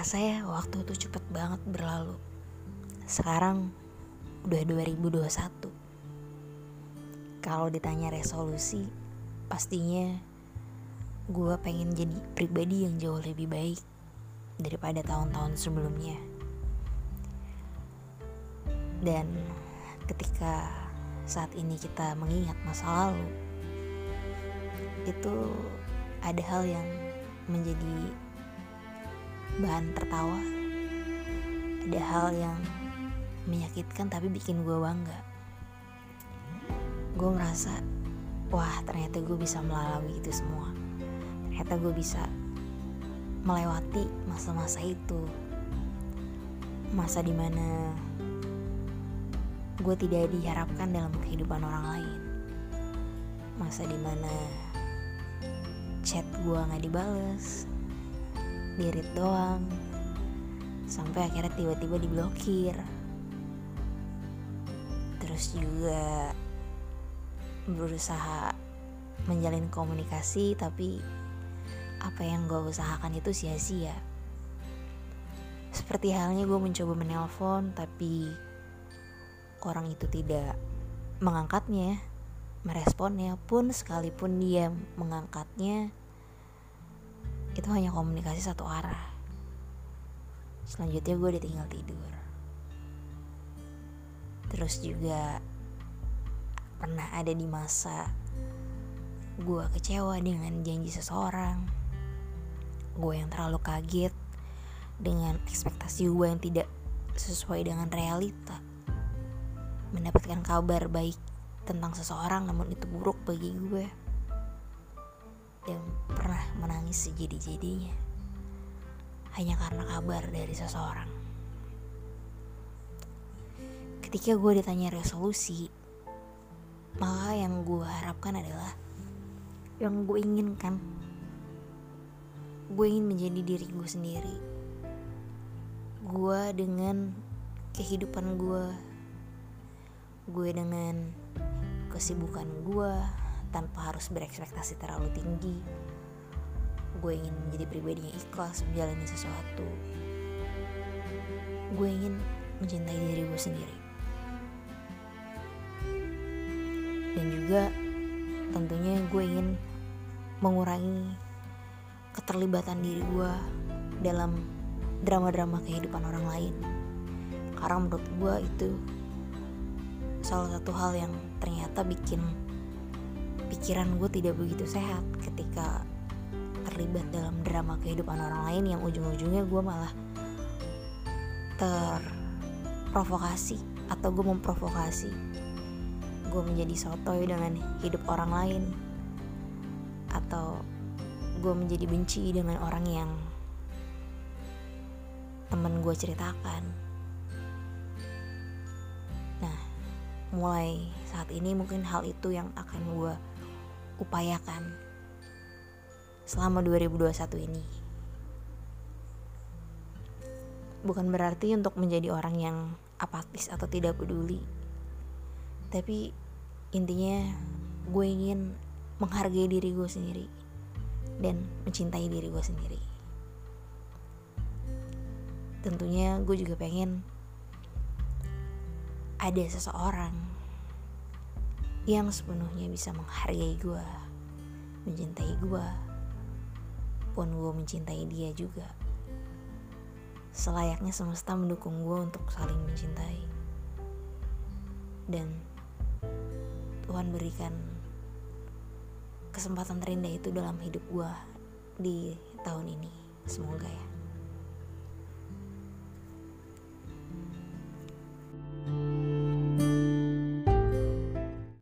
kerasa ya waktu itu cepet banget berlalu. Sekarang udah 2021. Kalau ditanya resolusi, pastinya gue pengen jadi pribadi yang jauh lebih baik daripada tahun-tahun sebelumnya. Dan ketika saat ini kita mengingat masa lalu, itu ada hal yang menjadi bahan tertawa. Ada hal yang menyakitkan tapi bikin gue bangga. Gue merasa wah ternyata gue bisa melalui itu semua. Ternyata gue bisa melewati masa-masa itu. Masa di mana gue tidak diharapkan dalam kehidupan orang lain. Masa di mana chat gue nggak dibales dirit doang. Sampai akhirnya tiba-tiba diblokir. Terus juga berusaha menjalin komunikasi tapi apa yang gue usahakan itu sia-sia. Seperti halnya gue mencoba menelpon tapi orang itu tidak mengangkatnya meresponnya pun sekalipun dia mengangkatnya itu hanya komunikasi satu arah. Selanjutnya gue udah tinggal tidur. Terus juga pernah ada di masa gue kecewa dengan janji seseorang. Gue yang terlalu kaget dengan ekspektasi gue yang tidak sesuai dengan realita. Mendapatkan kabar baik tentang seseorang namun itu buruk bagi gue dan pernah menangis sejadi-jadinya hanya karena kabar dari seseorang. Ketika gue ditanya resolusi, maka yang gue harapkan adalah yang gue inginkan. Gue ingin menjadi diri gue sendiri. Gue dengan kehidupan gue, gue dengan kesibukan gue, tanpa harus berekspektasi terlalu tinggi. Gue ingin menjadi pribadi yang ikhlas menjalani sesuatu. Gue ingin mencintai diri gue sendiri. Dan juga tentunya gue ingin mengurangi keterlibatan diri gue dalam drama-drama kehidupan orang lain. Karena menurut gue itu salah satu hal yang ternyata bikin pikiran gue tidak begitu sehat ketika terlibat dalam drama kehidupan orang lain yang ujung-ujungnya gue malah terprovokasi atau gue memprovokasi. Gue menjadi sotoy dengan hidup orang lain atau gue menjadi benci dengan orang yang temen gue ceritakan. Nah mulai saat ini mungkin hal itu yang akan gue upayakan selama 2021 ini. Bukan berarti untuk menjadi orang yang apatis atau tidak peduli. Tapi intinya gue ingin menghargai diri gue sendiri dan mencintai diri gue sendiri. Tentunya gue juga pengen ada seseorang yang sepenuhnya bisa menghargai gue, mencintai gue, pun gue mencintai dia juga. Selayaknya semesta mendukung gue untuk saling mencintai. Dan Tuhan berikan kesempatan terindah itu dalam hidup gue di tahun ini. Semoga ya.